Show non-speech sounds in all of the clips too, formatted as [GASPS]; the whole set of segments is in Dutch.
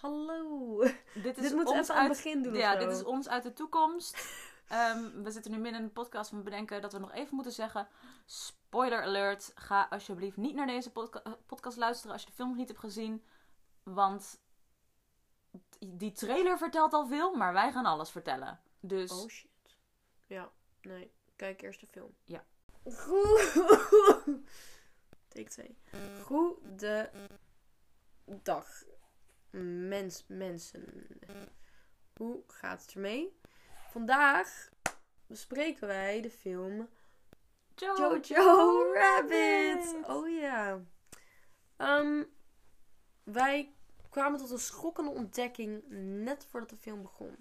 Hallo. Dit, is Dit moeten we even aan het begin doen. Ja, dit is ons uit de toekomst. [LAUGHS] Ehm, we zitten nu midden in de podcast. We bedenken dat we nog even moeten zeggen. Spoiler alert. Ga alsjeblieft niet naar deze podca- eh, podcast luisteren als je de film nog niet hebt gezien. Want die trailer vertelt al veel, maar wij gaan alles vertellen. Dus Oh shit. Ja, nee. Kijk eerst de film. Ja. Goed. [LAUGHS] Take 2. Goede dag. Mens, mensen. Hoe gaat het ermee? Vandaag bespreken wij de film Jojo Rabbit. Oh ja. Ehm, wij kwamen tot een schokkende ontdekking net voordat de film begon.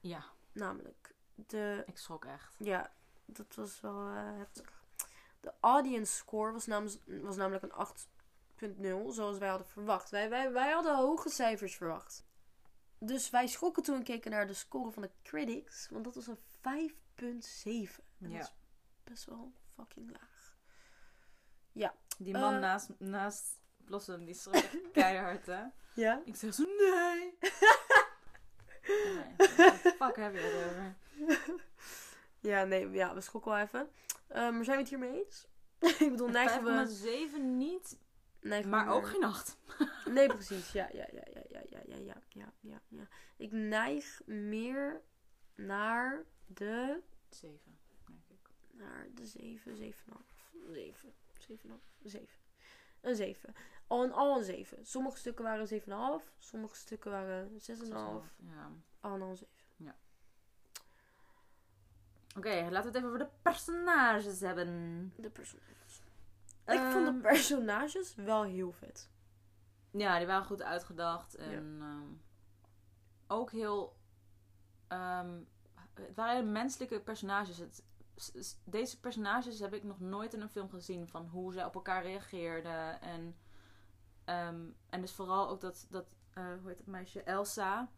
Ja, Namelijk, de, ik schrok echt. ja, dat was wel eh, heftig. De audience score was, namens, was namelijk een 8.0, zoals wij hadden verwacht. Wij, wij, wij hadden hoge cijfers verwacht. Dus wij schrokken toen en keken naar de score van de critics, want dat was een 5.7. En Ja. Dat is best wel fucking laag. Die man Eh. naast, naast Blossom, die schrok [LAUGHS] keihard, hè? Ja? Ik zeg zo, nee. [LAUGHS] nee. Fuck heb je het over? Ja, nee, ja, we schrokken wel even. Eh, maar zijn we het hiermee eens? [LAUGHS] ik bedoel, neigen we... 5,7 niet, maar ook geen 8. [LAUGHS] Nee, precies. Ja, ja, ja, ja, ja, ja, ja, ja, ja, ja, ja. Ik neig meer naar de... 7, denk ik. Naar de 7, 7,5. 7, 7,5, 7. Een 7. Al een 7. Sommige stukken waren 7,5. Sommige stukken waren 6,5. 6,5, Ja. Al een 7. Oké, laten we het even over de personages hebben. De personages. Ik vond de Ehm, personages wel heel vet. Ja, die waren goed uitgedacht. En ehm, ook heel... ehm, het waren hele menselijke personages. Het, deze personages heb ik nog nooit in een film gezien. Van hoe zij op elkaar reageerden. En, en dus vooral ook dat... dat eh, hoe heet het meisje? Elsa.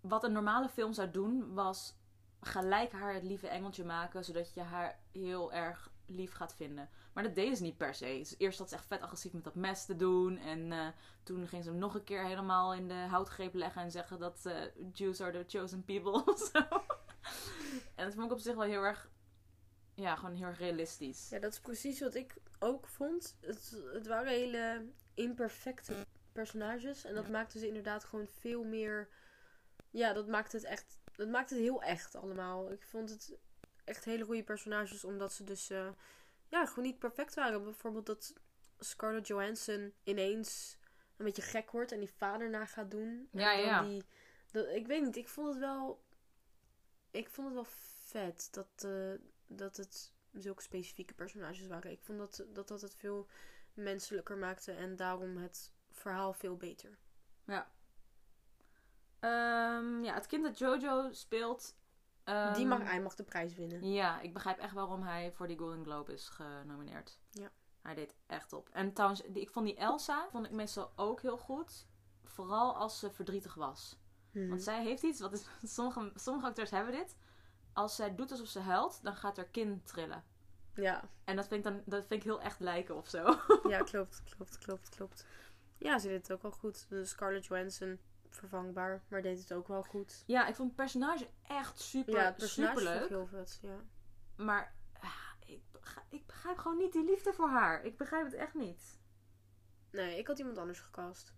Wat een normale film zou doen, was gelijk haar het lieve engeltje maken. Zodat je haar heel erg lief gaat vinden. Maar dat deden ze niet per se. Dus eerst had ze echt vet agressief met dat mes te doen. En eh, toen ging ze hem nog een keer helemaal in de houtgreep leggen. En zeggen dat eh Jews are the chosen people. [LAUGHS] of zo. en dat vond ik op zich wel heel erg... Ja, gewoon heel erg realistisch. Ja, dat is precies wat ik ook vond. Het, het waren hele imperfecte personages. En dat Ja. maakte ze inderdaad gewoon veel meer... Ja, dat maakte het echt... Dat maakte het heel echt allemaal. Ik vond het echt hele goede personages. Omdat ze dus... eh, ja, gewoon niet perfect waren. Bijvoorbeeld dat Scarlett Johansson ineens een beetje gek wordt. En die vader na gaat doen. En Ja, dan ja. Die, dat, ik weet niet. Ik vond het wel... Ik vond het wel vet dat, eh, dat het zulke specifieke personages waren. Ik vond dat, dat dat het veel menselijker maakte en daarom het verhaal veel beter. Ja. Ehm, ja, het kind dat Jojo speelt... ehm, Die mag, hij mag de prijs winnen. Ja, ik begrijp echt waarom hij voor die Golden Globe is genomineerd. Ja. Hij deed echt op. En trouwens, die, ik vond die Elsa vond ik meestal ook heel goed. Vooral als ze verdrietig was. Mhm. Want zij heeft iets, wat is, [LAUGHS] sommige, sommige acteurs hebben dit. Als zij doet alsof ze huilt, dan gaat haar kin trillen. Ja, En dat vind ik dan dat vind ik heel echt lijken of zo. ja, klopt, klopt, klopt, klopt. Ja, ze deed het ook wel goed. De Scarlett Johansson, vervangbaar, maar deed het ook wel goed. Ja, ik vond het personage echt super, ja, het personage heel vet, ja. Maar ah, ik, begrijp, ik begrijp gewoon niet die liefde voor haar. Ik begrijp het echt niet. Nee, ik had iemand anders gecast.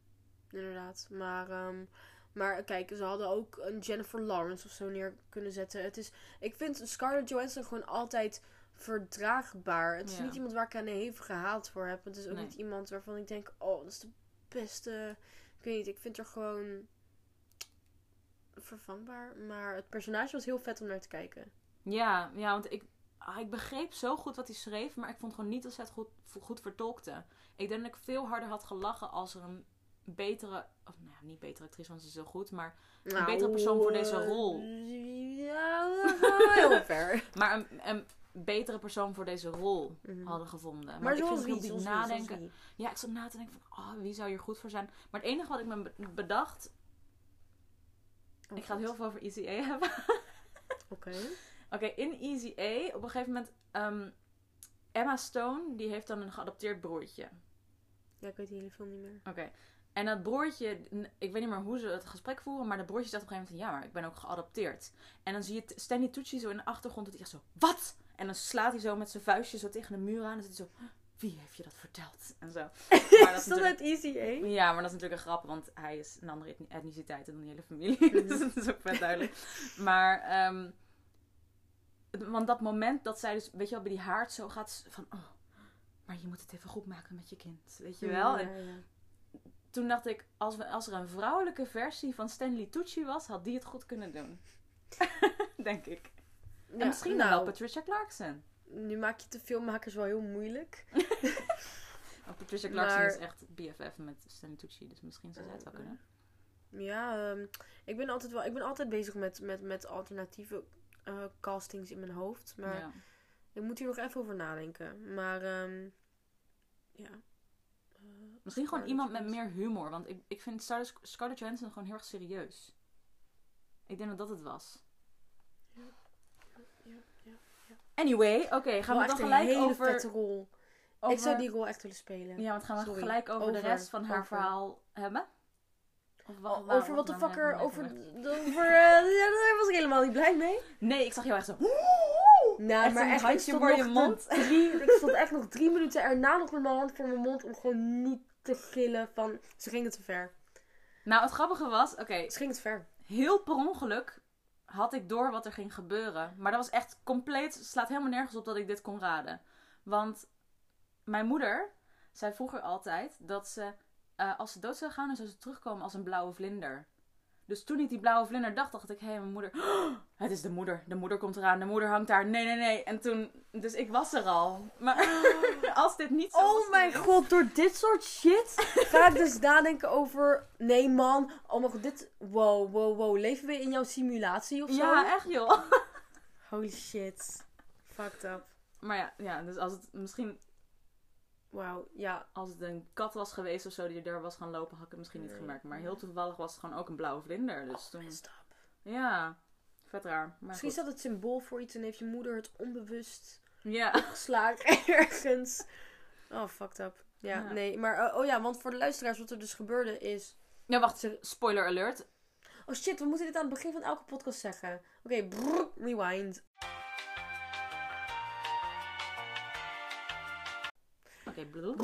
Inderdaad. Maar, ehm, maar kijk, ze hadden ook een Jennifer Lawrence of zo neer kunnen zetten. Het is, ik vind Scarlett Johansson gewoon altijd verdraagbaar. Het is niet iemand waar ik een hevige haat voor heb. Het is ook Nee. niet iemand waarvan ik denk, oh, dat is de beste. Ik weet niet, ik vind haar gewoon vervangbaar. Maar het personage was heel vet om naar te kijken. Ja, ja want ik, ah, ik begreep zo goed wat hij schreef, maar ik vond gewoon niet dat ze het goed, goed vertolkte. Ik denk dat ik veel harder had gelachen als er een betere, of nou ja, niet betere actrice, want ze is heel goed, maar, Nou, betere persoon voor deze eh, rol. [LAUGHS] Ja, heel ver. maar een, een betere persoon voor deze rol Mhm. hadden gevonden. Want Maar ik zoals heel wie, nadenken. wie? Ja, ik zat na te denken van, oh, wie zou hier goed voor zijn? Maar het enige wat ik me be- bedacht, Oh, ik ga het heel veel over Easy A [LAUGHS] hebben. Oké. Oké, in Easy A, op een gegeven moment, ehm, Emma Stone, die heeft dan een geadopteerd broertje. Ja, ik weet die hele film niet meer. Oké. En dat broertje, ik weet niet meer hoe ze het gesprek voeren, maar dat broertje zegt op een gegeven moment van ja, maar ik ben ook geadopteerd. En dan zie je Stanley Tucci zo in de achtergrond, dat hij echt zo, wat? En dan slaat hij zo met zijn vuistje zo tegen de muur aan en dan zit hij zo, wie heeft je dat verteld? En zo. Maar dat Is [LAUGHS] uit Easy A? Ja, maar dat is natuurlijk een grap, want hij is een andere etni- etniciteit dan die hele familie. Mhm. [LAUGHS] dus dat is ook vet duidelijk. Maar, ehm, het- want dat moment dat zij dus, weet je wel, bij die haard zo gaat van, oh, maar je moet het even goed maken met je kind, weet je wel? Ja, ja. toen dacht ik, als, we, als er een vrouwelijke versie van Stanley Tucci was, had die het goed kunnen doen. [LAUGHS] Denk ik. En misschien nou, wel Patricia Clarkson. Nu maak je de filmmakers wel heel moeilijk. [LAUGHS] Patricia Clarkson Maar- is echt BFF met Stanley Tucci, dus misschien zou zij het wel kunnen. Ja, ehm, ik ben altijd wel. Ik ben altijd bezig met, met, met alternatieve eh, castings in mijn hoofd. Maar Ja. ik moet hier nog even over nadenken. Maar ehm, ja. Misschien gewoon iemand met meer humor. Want ik, ik vind Scar- Scarlett Johansson gewoon heel erg serieus. Ik denk dat dat het was. Ja, ja, ja. Anyway, oké, gaan we dan gelijk hele over... vette rol. over- Ik zou die rol echt willen spelen. Ja, want gaan we Sorry. gelijk over, de rest van haar over. verhaal hebben? Of wa- over wat de nou fucker. Over. [LAUGHS] over eh, ja, daar was ik helemaal niet blij mee. Nee, ik zag jou echt zo... Nou, Echt maar echt, handje voor je mond. Drie, [LAUGHS] ik stond echt nog drie minuten erna nog met mijn hand voor mijn mond om gewoon niet te gillen van... Ze gingen te ver. Nou, het grappige was... Oké, Ze gingen te ver. heel per ongeluk had ik door wat er ging gebeuren. Maar dat was echt compleet... slaat helemaal nergens op dat ik dit kon raden. Want mijn moeder zei vroeger altijd dat ze... eh, als ze dood zou gaan, dan zou ze terugkomen als een blauwe vlinder. Dus toen ik die blauwe vlinder dacht, dacht ik... Hé, mijn moeder... "Oh, het is de moeder. De moeder komt eraan. De moeder hangt daar. Nee, nee, nee. En toen... Dus ik was er al. Maar [LAUGHS] als dit niet zo was Oh mijn geweest- god, door dit soort shit ga ik dus [LAUGHS] nadenken over... Nee man, oh mijn god, dit... Wow, wow, wow. Leven we in jouw simulatie of zo? Ja, echt joh. Holy shit. Fucked up. Maar ja, ja, dus als het misschien Wauw, ja. als het een kat was geweest of zo die er was gaan lopen, had ik het misschien niet Nee. gemerkt. Maar heel toevallig was het gewoon ook een blauwe vlinder. Dus toen, ja, vet raar. Maar Misschien is goed. dat het symbool voor iets en heeft je moeder het onbewust Ja, geslagen [LAUGHS] ergens. Oh, fucked up. Ja, Ja. nee. Maar, eh, oh ja, want voor de luisteraars wat er dus gebeurde is... ja, wacht, spoiler alert. Oh shit, we moeten dit aan het begin van elke podcast zeggen. Oké, rewind. Oké, blul.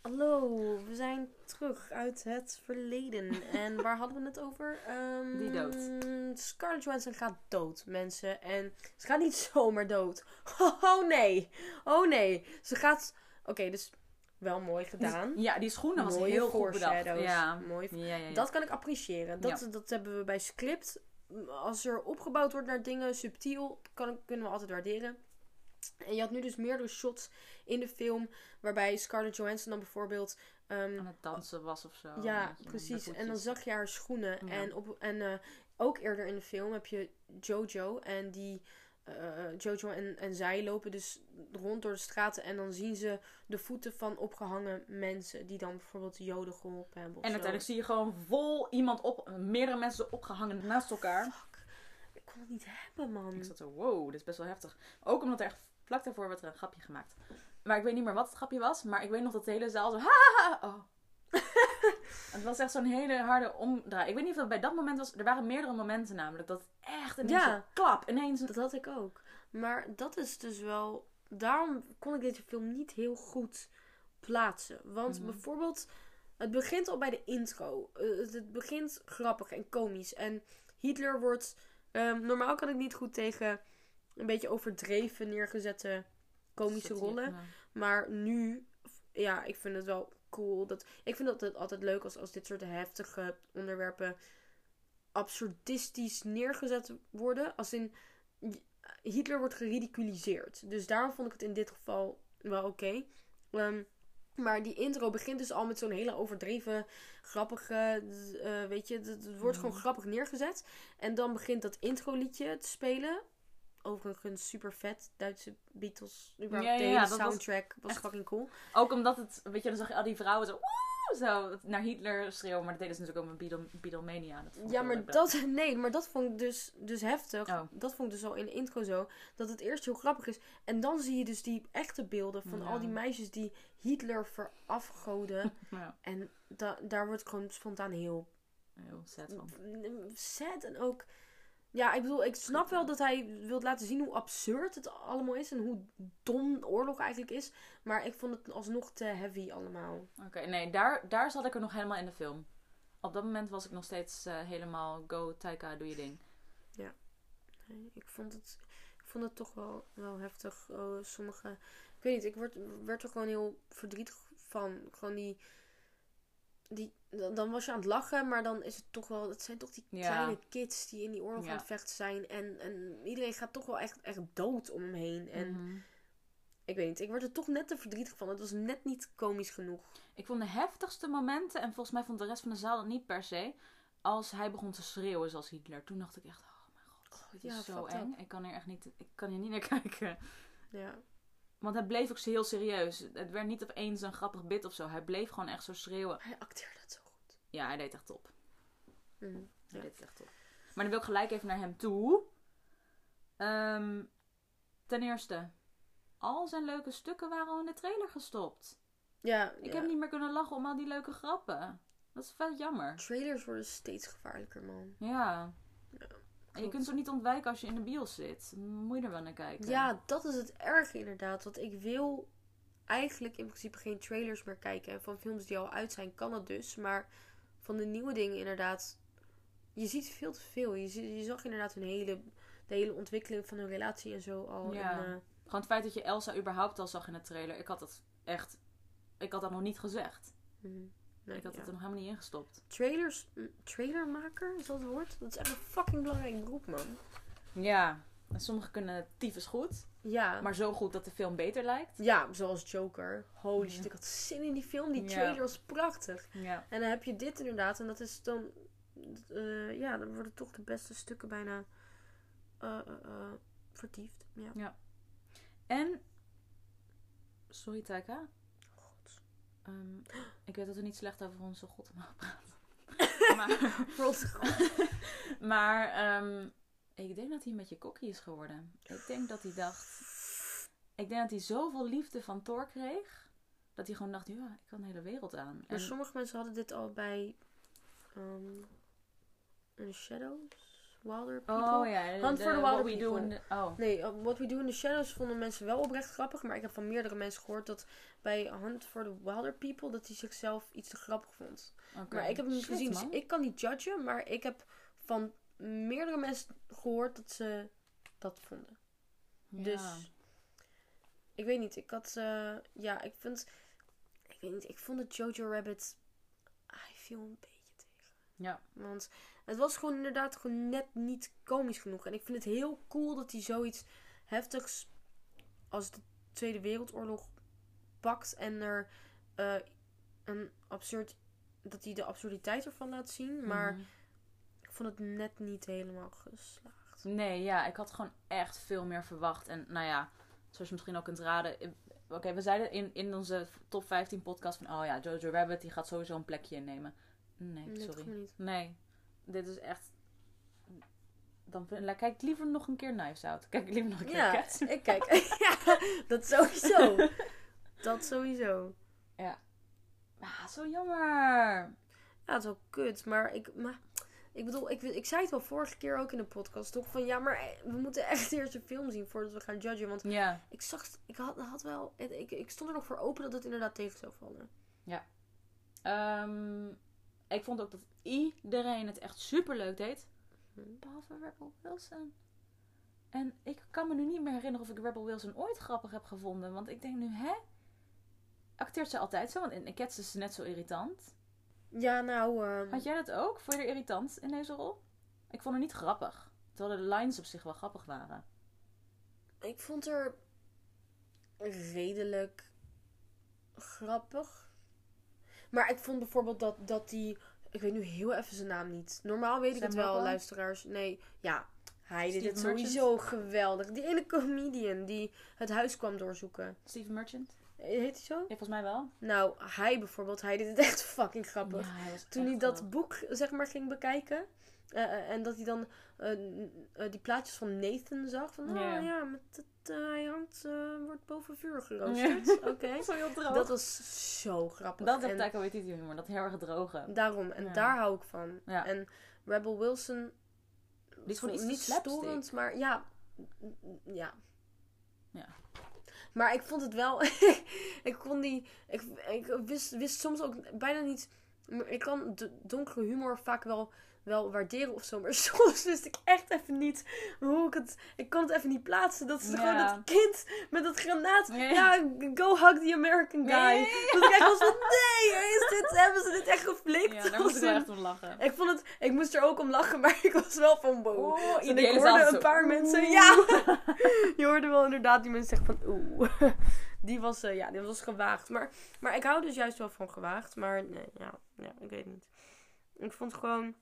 Hallo, we zijn terug uit het verleden. En waar hadden we het over? Ehm, Die dood. Scarlett Johansson gaat dood, mensen. En ze gaat niet [LAUGHS] zomaar dood. [LAUGHS] Oh nee, oh nee. Ze gaat... Oké, dus wel mooi gedaan. Ja, die schoenen was Mooie heel goed bedacht. Ja. Mooi. Ja. Dat kan ik appreciëren. Dat, dat hebben we bij script. Als er opgebouwd wordt naar dingen subtiel, kan, kunnen we altijd waarderen. En je had nu dus meerdere shots in de film. Waarbij Scarlett Johansson dan bijvoorbeeld. ehm, aan het dansen was of zo. ja, precies. En dan zag je haar schoenen. Ja. En, op, en eh, ook eerder in de film heb je Jojo. En die. eh, Jojo en, en zij lopen dus rond door de straten. En dan zien ze de voeten van opgehangen mensen. Die dan bijvoorbeeld Joden geholpen hebben. En zo. uiteindelijk zie je gewoon vol iemand op, meerdere mensen opgehangen naast elkaar. Fuck. Ik kon het niet hebben, man. Ik zat zo, wow, dit is best wel heftig. Ook omdat er echt vlak daarvoor werd er een grapje gemaakt. Maar ik weet niet meer wat het grapje was. Maar ik weet nog dat de hele zaal zo, ha, oh. [LAUGHS] het was echt zo'n hele harde omdraai. Ik weet niet of dat bij dat moment was. Er waren meerdere momenten namelijk. Dat echt ineens Ja. klap. Ineens. Dat had ik ook. Maar dat is dus wel. Daarom kon ik deze film niet heel goed plaatsen. Want Mhm. bijvoorbeeld, het begint al bij de intro. Eh, het- het begint grappig en komisch. En Hitler wordt. ehm, normaal kan ik niet goed tegen een beetje overdreven neergezette komische rollen. ja. Maar nu, ja, ik vind het wel cool. Dat, ik vind dat het altijd leuk als, als dit soort heftige onderwerpen absurdistisch neergezet worden. Als in, Hitler wordt geridiculiseerd. Dus daarom vond ik het in dit geval wel oké. Ehm, maar die intro begint dus al met zo'n hele overdreven, grappige, eh, weet je, het, wordt gewoon grappig neergezet. En dan begint dat intro liedje te spelen. Overigens super vet. Duitse Beatles. Überhaupt Ja, ja, de ja, was soundtrack was, fucking cool. Ook omdat het, weet je, dan zag je al die vrouwen zo. zo naar Hitler schreeuwen. Maar dat deden ze natuurlijk ook met Beatle- Beatlemania. Dat Ja, maar dat, [LAUGHS] nee, maar dat vond ik dus, dus heftig. Oh. Dat vond ik dus al in de intro zo. Dat het eerst heel grappig is. En dan zie je dus die echte beelden van al die meisjes die Hitler verafgoden. [LAUGHS] Ja, en da daar word ik gewoon spontaan heel heel sad van. sad. En ook, ja, ik bedoel, ik snap wel dat hij wil laten zien hoe absurd het allemaal is. En hoe dom oorlog eigenlijk is. Maar ik vond het alsnog te heavy allemaal. Oké, nee, daar, daar zat ik er nog helemaal in de film. Op dat moment was ik nog steeds eh, helemaal go, Taika, doe je ding. Nee, ik vond het, ik vond het toch wel, wel heftig. Oh, sommige, ik weet niet, ik werd, werd er gewoon heel verdrietig van. Gewoon die, die, dan was je aan het lachen, maar dan is het toch wel, het zijn toch die Ja. kleine kids die in die oorlog Ja. aan het vechten zijn. En, en iedereen gaat toch wel echt, echt dood om hem heen. En Mhm. ik weet niet, ik werd er toch net te verdrietig van. Het was net niet komisch genoeg. Ik vond de heftigste momenten, en volgens mij vond de rest van de zaal dat niet per se, als hij begon te schreeuwen zoals Hitler. Toen dacht ik echt, oh mijn god, dit is Ja, zo eng. up. Ik kan hier echt niet, ik kan hier niet naar [LAUGHS] kijken. Ja, Want hij bleef ook heel serieus. Het werd niet opeens een grappig bit of zo. Hij bleef gewoon echt zo schreeuwen. hij acteerde het zo goed. Ja, hij deed echt top. Mhm. Hij Ja. deed het echt top. Maar dan wil ik gelijk even naar hem toe. Ehm, ten eerste, al zijn leuke stukken waren al in de trailer gestopt. Ja, Ik ja. heb niet meer kunnen lachen om al die leuke grappen. Dat is vet jammer. Trailers worden steeds gevaarlijker, man. Ja. Ja, En je kunt ze niet ontwijken als je in de bios zit. Moet je er wel naar kijken. Ja, dat is het erge inderdaad. Want ik wil eigenlijk in principe geen trailers meer kijken. En van films die al uit zijn kan het dus. Maar van de nieuwe dingen inderdaad. Je ziet veel te veel. Je, je zag inderdaad hun hele, de hele ontwikkeling van hun relatie en zo al. Ja. En, eh, Gewoon het feit dat je Elsa überhaupt al zag in de trailer. Ik had dat echt... Ik had dat nog niet gezegd. mm, nee, ik had ja. het er nog helemaal niet ingestopt. Trailers, trailermaker, is dat het woord? Dat is echt een fucking belangrijk beroep, man. Ja. En sommigen kunnen tyfus goed. Ja. Maar zo goed dat de film beter lijkt. ja, zoals Joker. Holy Ja. shit, ik had zin in die film. Die Ja. trailer was prachtig. Ja. En dan heb je dit inderdaad. En dat is dan... eh, ja, dan worden toch de beste stukken bijna eh, eh, vertiefd. Ja. En... Sorry, Taika. Ehm, ik weet dat we niet slecht over onze god mogen praten. [LAUGHS] maar God. [LAUGHS] maar ehm, ik denk dat hij een beetje kokkie is geworden. Ik denk dat hij dacht... Ik denk dat hij zoveel liefde van Thor kreeg... Dat hij gewoon dacht, ja, ik kan de hele wereld aan. Maar En, sommige mensen hadden dit al bij... in the Shadows? Wilder People? oh ja, Hunt de- for the Wilder we People. the- oh, Nee, uh, What We Do in the Shadows vonden mensen wel oprecht grappig. Maar ik heb van meerdere mensen gehoord dat bij Hunt for the Wilder People... dat hij zichzelf iets te grappig vond. oké. Maar ik heb hem niet Shit, gezien, dus ik kan niet judgen. Maar ik heb van meerdere mensen gehoord dat ze dat vonden. Ja. Dus ik weet niet. Ik had, eh, ja, ik vind, ik weet niet. Ik vond het Jojo Rabbit, hij viel een beetje tegen. Ja. Want het was gewoon inderdaad gewoon net niet komisch genoeg. En ik vind het heel cool dat hij zoiets heftigs als de Tweede Wereldoorlog pakt en er eh, een absurd, dat hij de absurditeit ervan laat zien. Maar Mhm. ik vond het net niet helemaal geslaagd. Nee, ja, ik had gewoon echt veel meer verwacht. En nou ja, zoals je misschien ook kunt raden. eh, Oké, we zeiden in, in onze top 15 podcast van... Oh ja, Jojo Rabbit, die gaat sowieso een plekje innemen. Nee, Nee, sorry. Nee, dit is echt... Dan vind- kijk ik liever nog een keer Knives Out. Kijk ik liever nog een keer Ja, Cats. ik kijk. [LAUGHS] [LAUGHS] ja, dat sowieso. Dat sowieso. Ah, zo jammer. Ja, het is wel kut, maar ik, maar, ik bedoel, ik, ik zei het wel vorige keer ook in de podcast, toch? Van ja, maar eh, we moeten echt [LAUGHS] eerst een film zien voordat we gaan judgen. Want Ja, ik zag, ik had, had wel, ik, ik stond er nog voor open dat het inderdaad tegen zou vallen. Ehm, ik vond ook dat iedereen het echt super leuk deed. Hm. Behalve Rebel Wilson. En ik kan me nu niet meer herinneren of ik Rebel Wilson ooit grappig heb gevonden. Want ik denk nu, hè? Acteert ze altijd zo? Want in Cats is ze net zo irritant. Ja, nou, ehm, Had jij dat ook? Vond je haar irritant in deze rol? Ik vond haar niet grappig. Terwijl de lines op zich wel grappig waren. ik vond er redelijk grappig. Maar ik vond bijvoorbeeld dat, dat die, ik weet nu heel even zijn naam niet. Normaal weet ik het wel, luisteraars. Nee, ja, hij deed het sowieso geweldig. Die ene comedian die het huis kwam doorzoeken. Steve Merchant? Heet hij zo? Ja, volgens mij wel. Nou, hij bijvoorbeeld, hij deed het echt [LAUGHS] fucking grappig. Ja, hij was Toen echt hij dat grappig. boek, zeg maar, ging bekijken. Eh, eh, en dat hij dan eh, die plaatjes van Nathan zag. Van, oh ja, met het, hij hangt, wordt boven vuur geroosterd. [LAUGHS] Oké. Zo heel droog. Dat was zo grappig. Dat is En Taika Waititi humor. Dat heel erg droge. daarom, en Ja. daar hou ik van. Ja. En Rebel Wilson, Die is gewoon iets niet storend, maar ja. Ja. Ja. Maar ik vond het wel. [LAUGHS] ik kon die. Ik, ik wist, wist soms ook bijna niet. Ik kan de donkere humor vaak wel, wel waarderen of zo. Maar [LAUGHS] soms wist ik echt even niet hoe ik het. Ik kon het even niet plaatsen. Dat is Ja. gewoon dat kind met dat granaat. Ja. Ja, go hug the American guy. Nee. Dat ik echt was van. Nee, is dit, hebben ze dit echt geflikt? Ja, daar moest ik wel echt om [LAUGHS] lachen. ik vond het, ik moest er ook om lachen, maar ik was wel van wow. Oeh, en ik zaal hoorde een paar oeh. mensen, ja. [LAUGHS] je hoorde wel inderdaad die mensen zeggen van oeh. Die was, eh, ja, die was gewaagd. Maar, maar ik hou dus juist wel van gewaagd. Maar nee, ja, ja ik weet niet. Ik vond gewoon,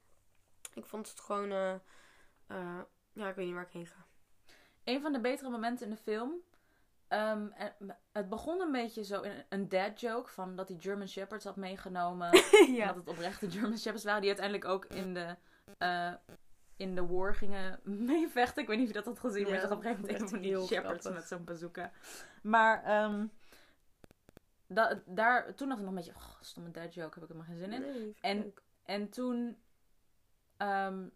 ik vond het gewoon, eh, eh, ja, ik weet niet waar ik heen ga. Een van de betere momenten in de film. ehm, het begon een beetje zo in een dad joke. Van dat hij German Shepherds had meegenomen. [LAUGHS] Ja. dat het oprechte German Shepherds waren. Die uiteindelijk ook in de, eh, in de war gingen meevechten. Ik weet niet of je dat had gezien. maar Ja, zag op een gegeven moment echt een van die Shepherds grappig. met zo'n bazooka. Maar da- daar, toen dacht ik nog een beetje... Oh, stomme dad joke, heb ik helemaal geen zin in. Nee, En-. En toen ehm,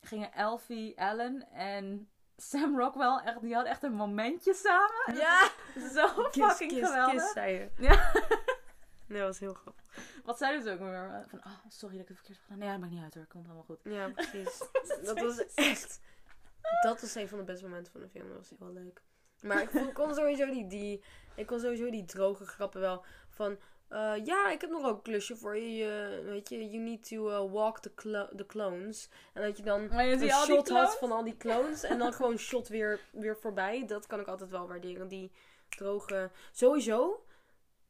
gingen Elfie, Allen en Sam Rockwell echt, die hadden echt een momentje samen. Ja, Zo kiss, fucking kiss, geweldig. kiss, zei je. Ja. [LAUGHS] Nee, dat was heel grappig. Wat zeiden ze ook weer? Van, oh, sorry dat ik het verkeerd heb gedaan. Nee, dat maakt niet uit hoor, komt helemaal goed. Ja, [LAUGHS] precies. dat was echt. Dat was een van de beste momenten van de film. Dat was heel leuk. Maar ik kon sowieso die, die, ik kon sowieso die droge grappen wel van. Eh, ja, ik heb nog ook een klusje voor je. weet je, you need to eh, walk the, the clones. En dat je dan Maar je een shot had van al die clones. en dan [LAUGHS] gewoon shot weer, weer voorbij. Dat kan ik altijd wel waarderen. Die droge. Sowieso,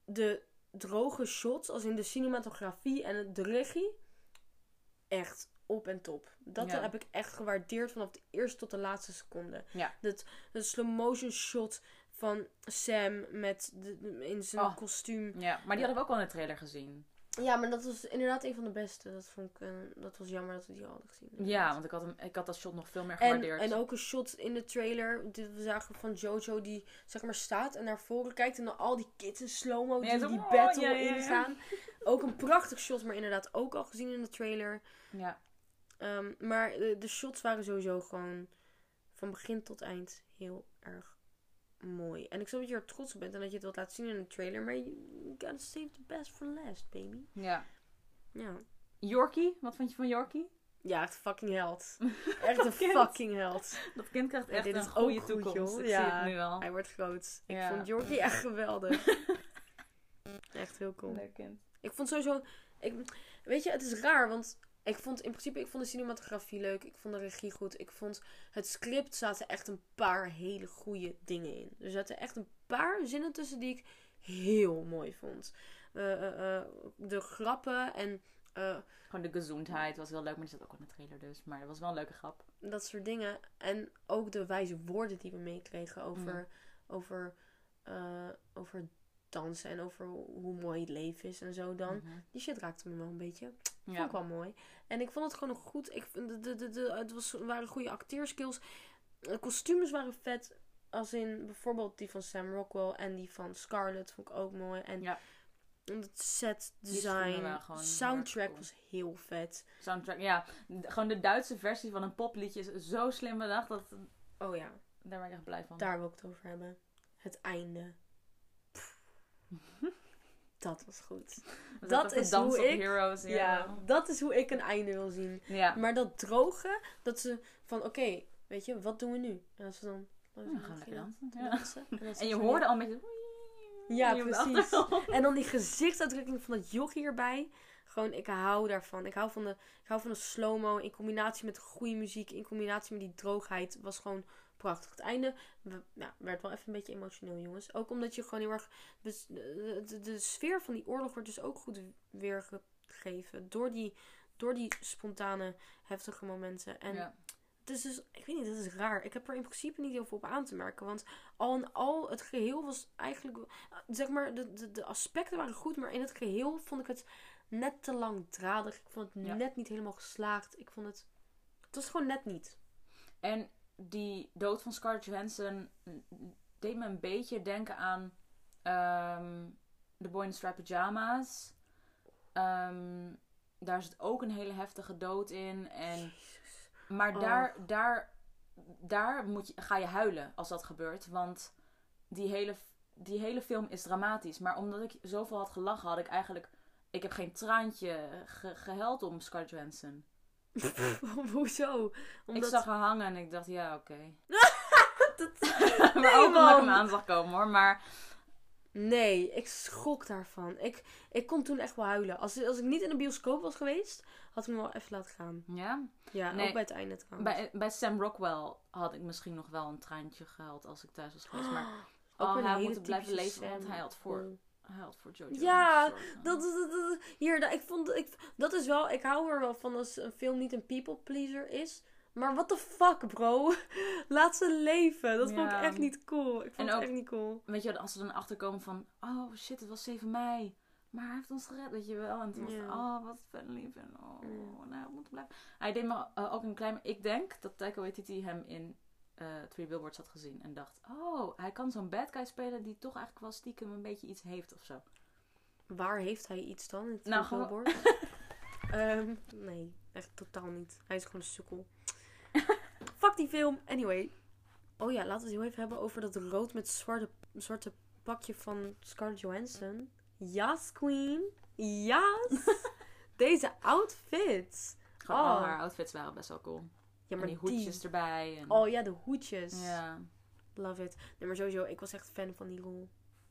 de droge shots, als in de cinematografie en het- de regie. Echt op en top. Dat Ja. heb ik echt gewaardeerd vanaf de eerste tot de laatste seconde. Ja. Dat, de slow motion shot van Sam met de, de- in zijn Oh. kostuum. Ja, maar die hadden we ook al in de trailer gezien. Ja, maar dat was inderdaad een van de beste. Dat vond ik, eh, dat was jammer dat we die al hadden gezien. Ja, want ik had, hem, ik had dat shot nog veel meer En, gewaardeerd. en ook een shot in de trailer. Die we zagen van Jojo die zeg maar staat en naar voren kijkt. En dan al die kids in slow-mo die Ja, die oh, battle ja, ja, ja. ingaan. Ook een prachtig shot, maar inderdaad ook al gezien in de trailer. Ja. Ehm, maar de, de shots waren sowieso gewoon van begin tot eind heel erg mooi. En ik snap dat je er trots op bent en dat je het wilt laten zien in een trailer. Maar you gotta save the best for last, baby. ja. Ja. Yorkie, wat vond je van Yorkie? Ja, echt fucking held. [LAUGHS] Echt een fucking held. Dat kind krijgt echt dit een is ook goede goed, toekomst. Ik Ja. zie het nu al. Hij wordt groot. Ik Ja. vond Jorkie echt geweldig. [LAUGHS] echt heel cool. Leuk kind. Ik vond sowieso... Ik, weet je, het is raar, want ik vond in principe... Ik vond de cinematografie leuk. Ik vond de regie goed. Ik vond het script zaten echt een paar hele goede dingen in. Er zaten echt een paar zinnen tussen die ik heel mooi vond. Eh, eh, eh, de grappen en Gewoon de gezondheid was heel leuk, maar die zat ook in de trailer dus. Maar dat was wel een leuke grap. dat soort dingen. En ook de wijze woorden die we meekregen over, over, eh, over dansen en over hoe mooi het leven is en zo dan. Mhm. Die shit raakte me wel een beetje. Vond ik wel mooi. En ik vond het gewoon goed. Ik, de, de, de, de, het was, waren goede acteerskills. De kostuums waren vet. Als in bijvoorbeeld die van Sam Rockwell en die van Scarlett vond ik ook mooi. En Ja. het set design, soundtrack cool. was heel vet. Soundtrack, ja. Gewoon de Duitse versie van een popliedje is zo slim bedacht. Dat, Oh ja, daar ben ik echt blij van. daar wil ik het over hebben. Het einde. [LAUGHS] Dat was goed. We dat is hoe op ik- Heroes. Ja. Ja. dat is hoe ik een einde wil zien. Ja. Maar dat droge, dat ze van oké, weet je, wat doen we nu? En als ze dan. Ja, dan gaan we lekker dansen. Ja. dansen. En, je hoorde al beetje... Ja, precies. En dan die gezichtsuitdrukking van dat jochie erbij. Gewoon, ik hou daarvan. Ik hou van de, ik hou van de slow-mo in combinatie met goede muziek. In combinatie met die droogheid. Was gewoon prachtig. Het einde ja, werd wel even een beetje emotioneel, jongens. Ook omdat je gewoon heel erg... Dus de, de, de sfeer van die oorlog wordt dus ook goed weergegeven. Door die, door die spontane, heftige momenten. En Ja. het is dus, ik weet niet, dat is raar. Ik heb er in principe niet heel veel op aan te merken. Want al in al, het geheel was eigenlijk, zeg maar, de, de, de aspecten waren goed. Maar in het geheel vond ik het net te langdradig. Ik vond het Ja. net niet helemaal geslaagd. Ik vond het, het was gewoon net niet. En die dood van Scarlett Johansson deed me een beetje denken aan ehm The Boy in the Striped Pyjama's. Ehm, daar zit ook een hele heftige dood in. En, maar Oh. daar, daar, daar moet je, ga je huilen als dat gebeurt. Want die hele, die hele film is dramatisch. Maar omdat ik zoveel had gelachen, had ik eigenlijk... Ik heb geen traantje ge, gehuild om Scarlett Johansson. [LAUGHS] Hoezo? Omdat... Ik zag haar hangen en ik dacht, ja, oké. [LAUGHS] dat... [LAUGHS] maar ook omdat ik hem aan zag komen hoor. Maar Nee, ik schrok daarvan. Ik, ik kon toen echt wel huilen. Als, als ik niet in de bioscoop was geweest, had ik me wel even laten gaan. ja, Ja, Nee. ook bij het einde trouwens. bij, bij Sam Rockwell had ik misschien nog wel een traantje gehuild als ik thuis was geweest. Maar [GASPS] Ook oh, een hij moeten blijven leven, want hij had voor, Had voor Jojo. Ja. Dat, dat, hier, dat, ik vond, ik, dat is wel, ik hou er wel van als een film niet een people pleaser is. Maar what the fuck, bro? [LAUGHS] Laat ze leven. Dat vond ik echt niet cool. Ik vond En het ook- echt niet cool. Weet je, als ze dan achterkomen van, oh shit, het was 7 mei. Maar hij heeft ons gered, weet je wel. En toen was het, oh, wat ven lief. En oh, nou, we moeten blijven. Hij deed me eh, ook een klein... Ik denk dat Taika Waititi hem in Three Billboards had gezien. En dacht, oh, hij kan zo'n bad guy spelen die toch eigenlijk wel stiekem een beetje iets heeft of zo. Waar heeft hij iets dan? In het Nou, gewoon- [LAUGHS] Ehm, nee, echt totaal niet. Hij is gewoon een sukkel. [LAUGHS] Fuck die film. Anyway. Oh ja, laten we het heel even hebben over dat rood met zwarte, zwarte pakje van Scarlett Johansson. Yes, queen. Yes. [LAUGHS] Deze outfits. Gewoon, Oh. al haar outfits waren best wel cool. Ja, maar en die hoedjes die. erbij. En... Oh ja, de hoedjes. Ja. Love it. Nee, maar sowieso, ik was echt fan van die rol.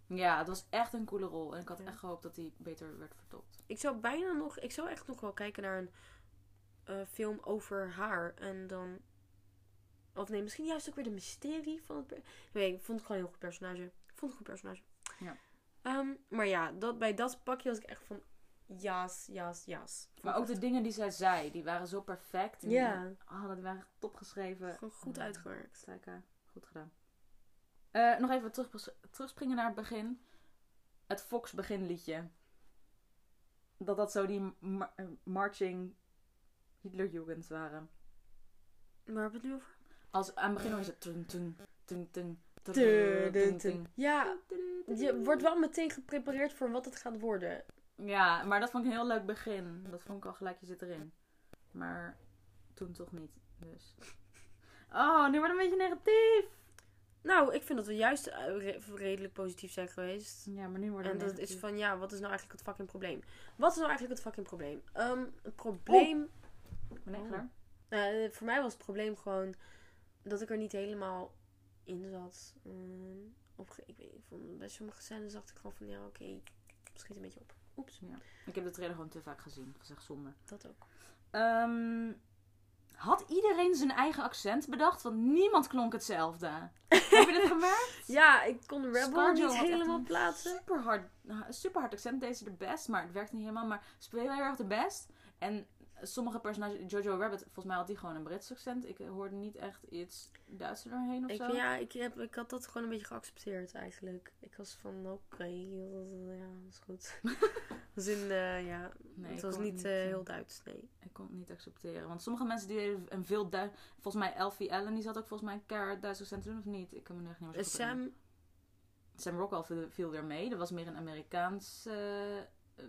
ja, het was echt een coole rol. En ik had Ja. echt gehoopt dat die beter werd vertolkt. Ik zou bijna nog, ik zou echt nog wel kijken naar een eh, film over haar. En dan, of nee, misschien juist ook weer de mysterie van het. Nee, ik vond het gewoon een heel goed personage. Ik vond het een goed personage. Ja. Ehm, maar ja, dat, bij dat pakje was ik echt van, jaas, jaas. Vond Maar ook de dingen die zij zei, die waren zo perfect. Ja. Oh, die waren echt top geschreven. Gewoon goed Ja. uitgewerkt. Taika, goed gedaan. Eh, nog even terug, terugspringen naar het begin. Het Fox beginliedje. Dat dat zo die ma- eh, marching Hitlerjugend waren. Waar hebben we het nu over? Als aan het begin was het tung tung tung dun, tung dun. tung. Ja, je wordt wel meteen geprepareerd voor wat het gaat worden. Ja, maar dat vond ik een heel leuk begin. Dat vond ik al gelijk, je zit erin. Maar toen toch niet. Dus. Oh, nu wordt het een beetje negatief. Nou, ik vind dat we juist eh, re- redelijk positief zijn geweest. Ja, maar nu wordt En dat negatief. is van, ja, wat is nou eigenlijk het fucking probleem? Wat is nou eigenlijk het fucking probleem? Ehm, het probleem... Ik Oh. Nou, voor mij was het probleem gewoon dat ik er niet helemaal in zat. Mm, op, ge- ik weet niet, bij sommige scènes dacht ik gewoon van, ja, oké, schiet een beetje op. Oeps, Ja. Ik heb de trailer gewoon te vaak gezien. Dat is echt zonde. dat ook. Ehm, had iedereen zijn eigen accent bedacht? Want niemand klonk hetzelfde. [LAUGHS] heb je dit gemerkt? Ja, ik kon Rebel Scarjo niet helemaal plaatsen. Super hard, super hard accent. Deze de best, maar het werkte niet helemaal. Maar speelde heel erg de best. En sommige personages, Jojo Rabbit, volgens mij had die gewoon een Brits accent. Ik hoorde niet echt iets Duits er doorheen of Ik, zo. ja, ik, heb, ik had dat gewoon een beetje geaccepteerd eigenlijk. Ik was van, oké, ja, dat is goed. [LAUGHS] Als in, eh, ja, Nee, het was niet niet, eh, heel Duits, nee. Ik kon het niet accepteren. Want sommige mensen die deden een veel Duits... Volgens mij Elfie Allen, die zat ook volgens mij een keihard Duits accent te doen of niet? Ik kan me echt niet meer. Sam, Sam Rockwell viel, viel weer mee. Dat was meer een Amerikaans...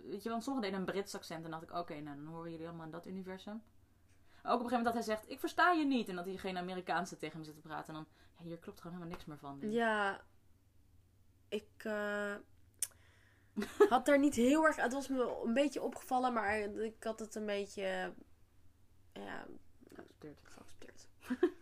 weet je, want sommigen deden een Brits accent. En dacht ik, oké, nou dan horen jullie allemaal in dat universum. Ook op een gegeven moment dat hij zegt, ik versta je niet. En dat hij geen Amerikaanse tegen hem zit te praten. En dan, ja, hier klopt gewoon helemaal niks meer van. ja, ik eh, [LAUGHS] had daar niet heel erg... Het was me een beetje opgevallen, maar ik had het een beetje, eh, ja, Geaccepteerd. geaccepteerd. [LAUGHS]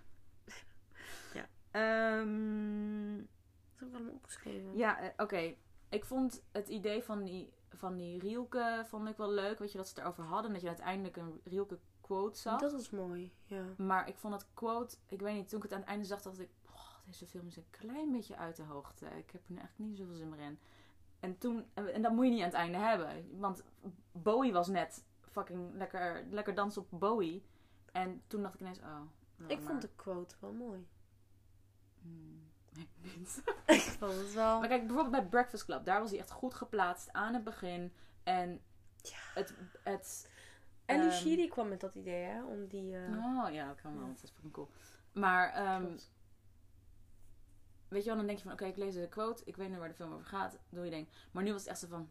Ehm, Dat heb ik allemaal opgeschreven. ja, eh, oké. Ik vond het idee van die, van die Rielke vond ik wel leuk. Weet je, dat ze het erover hadden. Dat je uiteindelijk een Rielke quote zag. Dat was mooi, ja. Maar ik vond het quote, ik weet niet, toen ik het aan het einde zag, dacht ik, oh, deze film is een klein beetje uit de hoogte. Ik heb er eigenlijk niet zoveel zin meer in. En toen, en dat moet je niet aan het einde hebben. Want Bowie was net fucking lekker, lekker dansen op Bowie. En toen dacht ik ineens, oh, Ik maar- vond de quote wel mooi. Hmm, ik niet. ik vond het wel... Maar kijk, bijvoorbeeld bij Breakfast Club, daar was hij echt goed geplaatst aan het begin. En Ja. het, het En die Shiri kwam met dat idee, hè? Om die... eh, Oh ja, kan wel. Ja. Dat is fucking cool. Maar, ehm, weet je wel, dan denk je van, oké, ik lees de quote. Ik weet nu waar de film over gaat. Doe je ding. Maar nu was het echt zo van,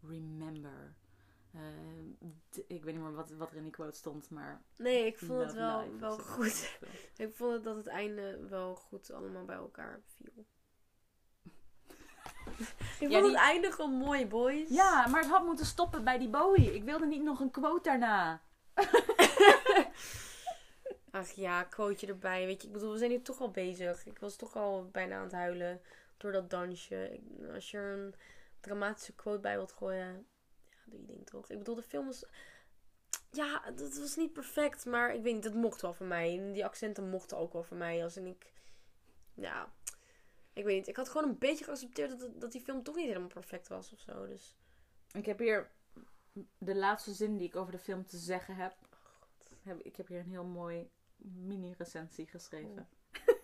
remember. Eh, d- ik weet niet meer wat, wat er in die quote stond, maar... Nee, ik vond het wel, life wel goed. [LAUGHS] Ik vond het dat het einde wel goed allemaal bij elkaar viel. [LAUGHS] ik Ja, vond die- het einde gewoon mooi, boys. Ja, maar het had moeten stoppen bij die Bowie. Ik wilde niet nog een quote daarna. [LAUGHS] Ach ja, quoteje erbij. Weet je, ik bedoel, we zijn hier toch al bezig. Ik was toch al bijna aan het huilen door dat dansje. Als je er een dramatische quote bij wilt gooien, doe je ding toch. Ik bedoel, de film was... Ja, het was niet perfect, maar ik weet niet, dat mocht wel voor mij. En die accenten mochten ook wel voor mij. Als in ik... Ja, ik weet niet. Ik had gewoon een beetje geaccepteerd dat, dat die film toch niet helemaal perfect was of zo. Dus Ik heb hier de laatste zin die ik over de film te zeggen heb. heb ik heb hier een heel mooi mini-recensie geschreven. [LAUGHS]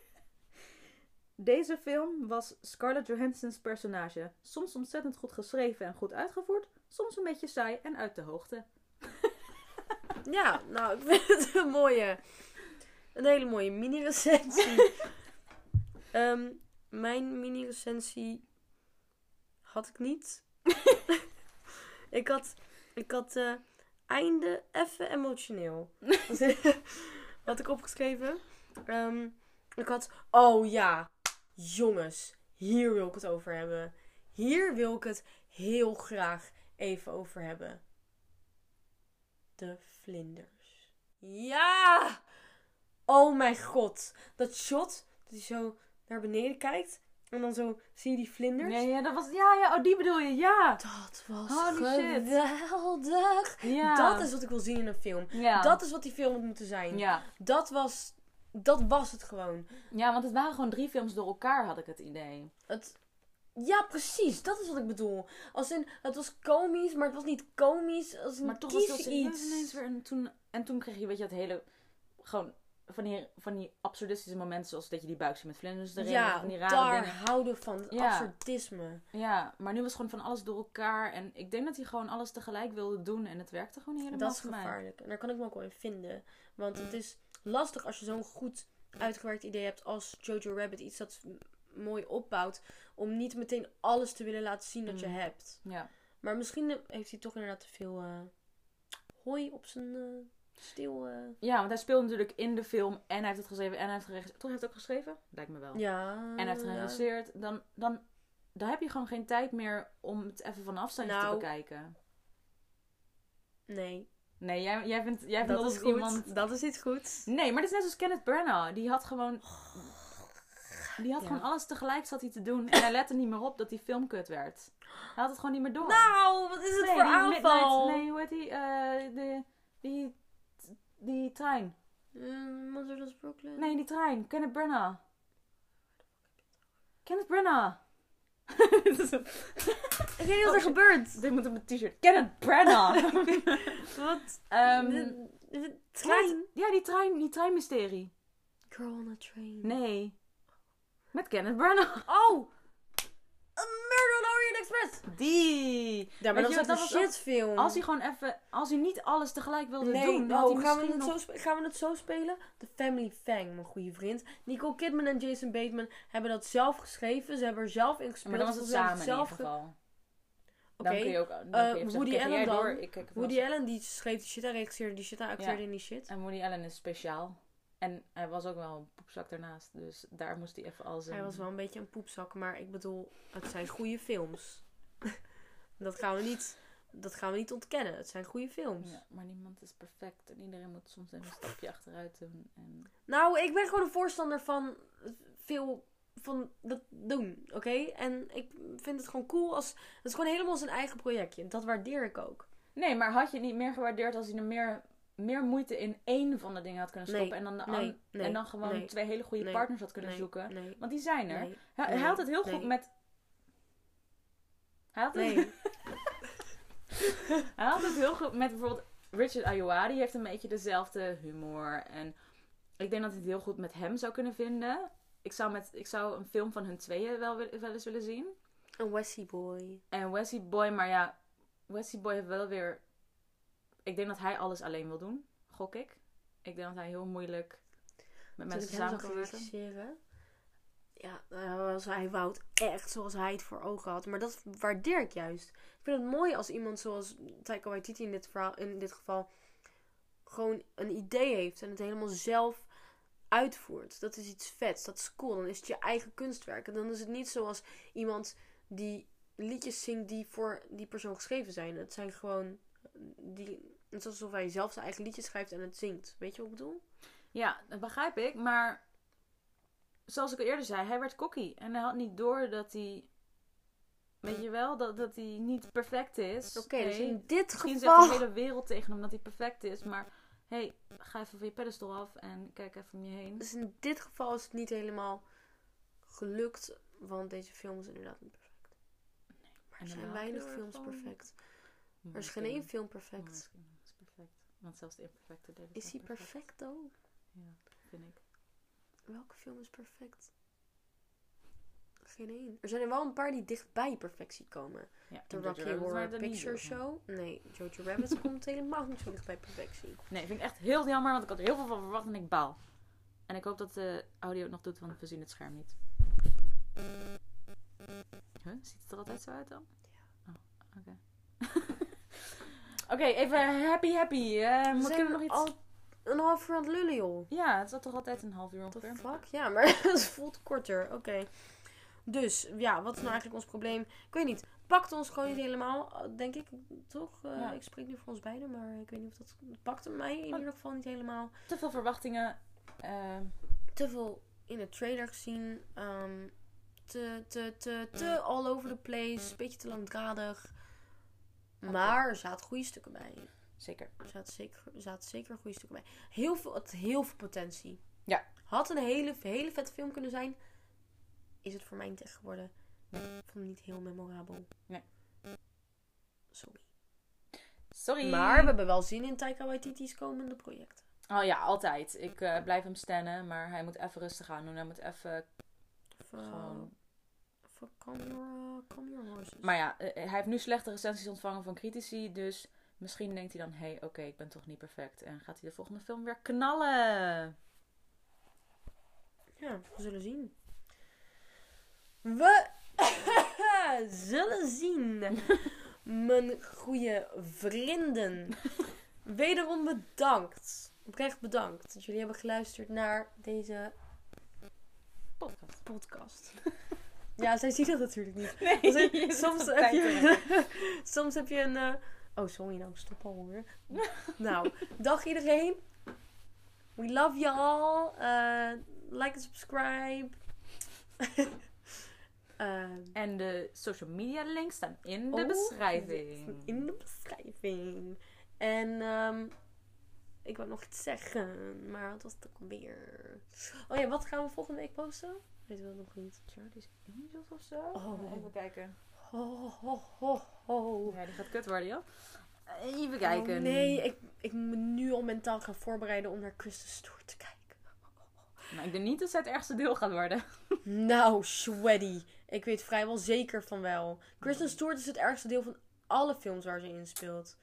Deze film was Scarlett Johansson's personage. Soms ontzettend goed geschreven en goed uitgevoerd. Soms een beetje saai en uit de hoogte. [LAUGHS] ja, nou, ik vind het een mooie... Een hele mooie mini-recensie. [LAUGHS] Ehm, mijn mini-recensie had ik niet. [LAUGHS] ik had, ik had eh, einde even emotioneel. had ik opgeschreven. Ehm, ik had, oh ja, jongens, hier wil ik het over hebben. Hier wil ik het heel graag even over hebben. De vlinders. Ja! Oh mijn god. Dat shot, dat hij zo naar beneden kijkt. En dan zo zie je die vlinders. Nee, ja, dat was, ja, ja, oh, die bedoel je, ja. Dat was Holy shit. geweldig. Ja. Dat is wat ik wil zien in een film. ja. Dat is wat die film moet moeten zijn. ja. Dat was... Dat was het gewoon. ja, want het waren gewoon drie films door elkaar, had ik het idee. Het... Ja, precies. Dat is wat ik bedoel. Als in, het was komisch, maar het was niet komisch. Als in, Maar toch was het iets. weer. En toen, en toen kreeg je, weet je, het hele... Gewoon van die, van die absurdistische momenten, zoals dat je die buik ziet met vlinders erin. Ja, van die rare daar dingen. houden van. Het Ja. absurdisme. Ja, maar nu was gewoon van alles door elkaar. En ik denk dat hij gewoon alles tegelijk wilde doen. En het werkte gewoon niet helemaal Dat is mij. gevaarlijk. En daar kan ik me ook wel in vinden. Want het is lastig als je zo'n goed uitgewerkt idee hebt als Jojo Rabbit. Iets dat mooi opbouwt. Om niet meteen alles te willen laten zien dat je Mm. hebt. Ja. Maar misschien eh, heeft hij toch inderdaad te veel eh, hooi op zijn eh, stil. ja, want hij speelt natuurlijk in de film. En hij heeft het geschreven. En hij heeft geregisseerd. Toch heeft hij het ook geschreven? Lijkt me wel. Ja. En hij heeft ja. geregisseerd. Dan, dan, dan heb je gewoon geen tijd meer om het even van afstand te Nou, bekijken. Nee. Nee, jij, jij vindt, jij vindt Dat is goed. iemand... Dat is iets goeds. Nee, maar het is net zoals Kenneth Branagh. Die had gewoon... Die had Ja. gewoon alles tegelijk zat hij te doen. En hij lette niet meer op dat die film kut werd. Hij had het gewoon niet meer door. Nou, wat is het nee, voor die aanval? Midnight- nee, hoe heet die? eh, de, die, die trein. Mm, Motherless Brooklyn. Nee, die trein. Kenneth Branagh. Kenneth Branagh. [LAUGHS] Ik weet niet wat er gebeurt. Dit moet op mijn t-shirt. Kenneth Branagh. [LAUGHS] Wat? Ehm, De- trein. Ja, die trein, die treinmysterie. Girl on a train. Nee. Met Kenneth Branagh. Oh! A Murder on Orient Express! Die. Ja, maar Weet dat je dat een was shitfilm. Als hij gewoon even, als hij niet alles tegelijk wilde nee, doen, dan had oh, gaan, we het nog... zo gaan we het zo spelen? The Family Fang, mijn goede vriend. Nicole Kidman en Jason Bateman hebben dat zelf geschreven. Ze hebben er zelf in gespeeld. Maar dan was het samen in zelf ieder ge- geval. Oké. Kun je Eh, Woody Allen dan? door, ik even Woody Allen die schreef die shit, hij regisseerde die shit, hij acteerde in die shit. En Woody Allen is speciaal. En hij was ook wel een poepzak daarnaast. Dus daar moest hij even al zijn... Hij was wel een beetje een poepzak, maar ik bedoel, het zijn goede films. [LAUGHS] dat, gaan we niet, dat gaan we niet ontkennen. Het zijn goede films. Ja, maar niemand is perfect. En iedereen moet soms even een stapje achteruit doen. En... Nou, ik ben gewoon een voorstander van veel van dat doen, oké? En ik vind het gewoon cool als... Het is gewoon helemaal zijn eigen projectje. Dat waardeer ik ook. Nee, maar had je het niet meer gewaardeerd als hij er meer, meer moeite in één van de dingen had kunnen Nee, stoppen. en, dan de nee, an- nee, en dan gewoon twee hele goede partners had kunnen zoeken. Want die zijn er. hij, hij had het heel goed met... Hij had, het, [LAUGHS] hij had het heel goed met bijvoorbeeld... Richard Ayoade heeft een beetje dezelfde humor. En ik denk dat ik het heel goed met hem zou kunnen vinden. Ik zou, met, ik zou een film van hun tweeën wel, wel eens willen zien. Een Wessie boy. En Wesley Boy, maar ja, Wesley Boy heeft wel weer... Ik denk dat hij alles alleen wil doen, gok ik. Ik denk dat hij heel moeilijk met mensen samen kan werken. Ja, hij was, hij wou het echt zoals hij het voor ogen had. Maar dat waardeer ik juist. Ik vind het mooi als iemand zoals Taika Waititi in dit, verhaal, in dit geval... gewoon een idee heeft en het helemaal zelf uitvoert. Dat is iets vets. Dat is cool. Dan is het je eigen kunstwerk. En dan is het niet zoals iemand die liedjes zingt die voor die persoon geschreven zijn. Het zijn gewoon... Die, het is alsof hij zelf zijn eigen liedjes schrijft en het zingt. Weet je wat ik bedoel? Ja, dat begrijp ik. Maar zoals ik al eerder zei, hij werd cocky. En hij had niet door dat hij... Weet je wel, dat, dat hij niet perfect is. Oké, dus in dit Misschien geval... zegt de hele wereld tegen hem dat hij perfect is. Maar hey, ga even van je pedestal af en kijk even om je heen. Dus in dit geval is het niet helemaal gelukt, want deze film is inderdaad niet perfect. Maar En er zijn weinig films perfect. Hm, Er is geen misschien- één film hm, perfect. Want zelfs de imperfecte Is hij perfect though? Ja, vind ik. Welke film is perfect? Geen één. Er zijn er wel een paar die dichtbij perfectie komen. Ja, De Rocky Rabbit Horror Picture. Show. Nee, Jojo Rabbit [LAUGHS] komt helemaal niet zo dichtbij perfectie. Nee, vind ik echt heel jammer, want ik had er heel veel van verwacht en ik baal. En ik hoop dat de audio het nog doet, want we zien het scherm niet. Huh? Ziet het er altijd zo uit dan? Ja. Oh, oké. [LAUGHS] oké, even happy happy. Eh We er nog iets... al een half uur aan het lullen, joh. Ja, het zat toch altijd een half uur ongeveer. fuck? Ja, maar [LAUGHS] het voelt korter. Oké. Dus, ja, wat is nou eigenlijk ons probleem? Ik weet niet. Pakt ons gewoon niet helemaal, denk ik. Toch? Eh, Ja. Ik spreek nu voor ons beiden, maar ik weet niet of dat... Pakte mij in Oh. ieder geval niet helemaal. Te veel verwachtingen. Ehm, Te veel in de trailer gezien. ehm, te, te, te, te all over the place. Beetje te langdradig. Maar er zaten goede stukken bij. zeker. Er zaten zeker, er zaten zeker goede stukken bij. Heel veel, het had heel veel potentie. Ja. Had een hele, hele vette film kunnen zijn. Is het voor mij niet echt geworden. Ik vond het niet heel memorabel. Nee. Sorry. Sorry. Maar we hebben wel zin in Taika Waititi's komende projecten. Oh ja, altijd. Ik eh, blijf hem stannen, maar hij moet even rustig aan doen. Hij moet even Even, gewoon... your, your horses. Maar ja, eh, hij heeft nu slechte recensies ontvangen van critici, dus misschien denkt hij dan, hé, hey, oké, ik ben toch niet perfect. En gaat hij de volgende film weer knallen. Ja, we zullen zien. We [LAUGHS] zullen zien. [LAUGHS] Mijn goede vrienden. Wederom bedankt. Oprecht bedankt dat jullie hebben geluisterd naar deze Podcast. podcast. [LAUGHS] Ja, zij zien dat natuurlijk niet. Nee, [LAUGHS] soms, heb je, [LAUGHS] soms heb je een... eh, Oh, sorry nou, stop alweer. [LAUGHS] nou, dag iedereen. We love you all. Eh, like en subscribe. Ehm, En de social media links staan in de oh, beschrijving. In de beschrijving. En ehm, ik wou nog iets zeggen, maar wat was het ook weer? Oh ja, wat gaan we volgende week posten? Weet we dat nog niet. Charlie's Angels of zo? Oh. Even kijken. Ho, ho, ho, ho. Ja, die gaat kut worden, joh. Even kijken. Oh, nee, ik, ik moet nu al mentaal gaan voorbereiden om naar Kristen Stewart te kijken. Nou, ik denk niet dat zij het ergste deel gaat worden. [LAUGHS] Nou, sweaty. Ik weet vrijwel zeker van wel. Kristen Stewart is het ergste deel van alle films waar ze in speelt.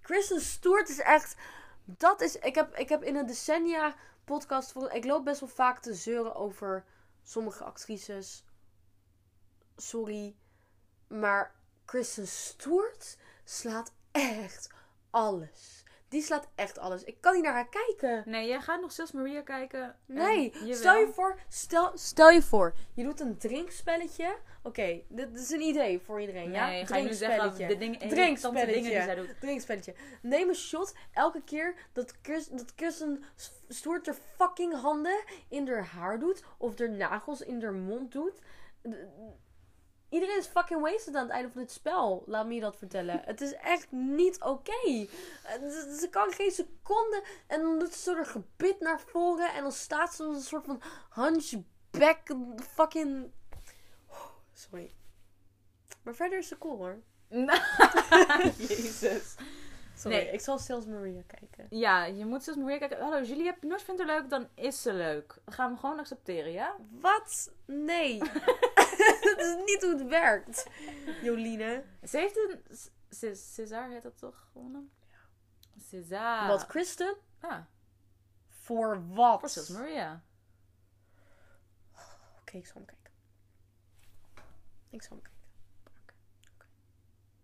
Kristen Stewart is echt... Dat is... Ik heb, ik heb in een decennia podcast... Ik loop best wel vaak te zeuren over sommige actrices. Sorry. Maar Kristen Stewart slaat echt alles. Die slaat echt alles. Ik kan niet naar haar kijken. Nee, jij gaat nog Sils Maria kijken. en Nee, stel je voor, stel, stel je voor, je doet een drinkspelletje. Oké, dit, dit is een idee voor iedereen, ja? Nee, ga je nu zeggen de dingen, irritante Drinkspelletje. dingen die zij doet. Drinkspelletje. Neem een shot elke keer dat Chris, dat Kirsten Stewart haar fucking handen in haar haar doet. Of haar nagels in haar mond doet. Iedereen is fucking wasted aan het einde van dit spel. Laat me je dat vertellen. Het is echt niet oké. Eh, Ze kan geen seconde. En dan doet ze zo haar gebit naar voren. En dan staat ze als een soort van hunchback. Fucking. Sorry. Maar verder is ze cool hoor. [LAUGHS] Jezus. Sorry, Nee. ik zal Sales Maria kijken. Ja, je moet zelfs Maria kijken. Hallo, Julie, heb je nooit vindt leuk, dan is ze leuk. Dat gaan we gewoon accepteren, ja? Wat? Nee. [LAUGHS] [LAUGHS] dat is niet hoe het werkt. Joline. Ze heeft een... C- César heet dat toch gewonnen? Ja. César. Wat, Kristen? Ja, Voor wat? voor Sils Maria. Oké, ik zal hem kijken. Ik zal hem kijken.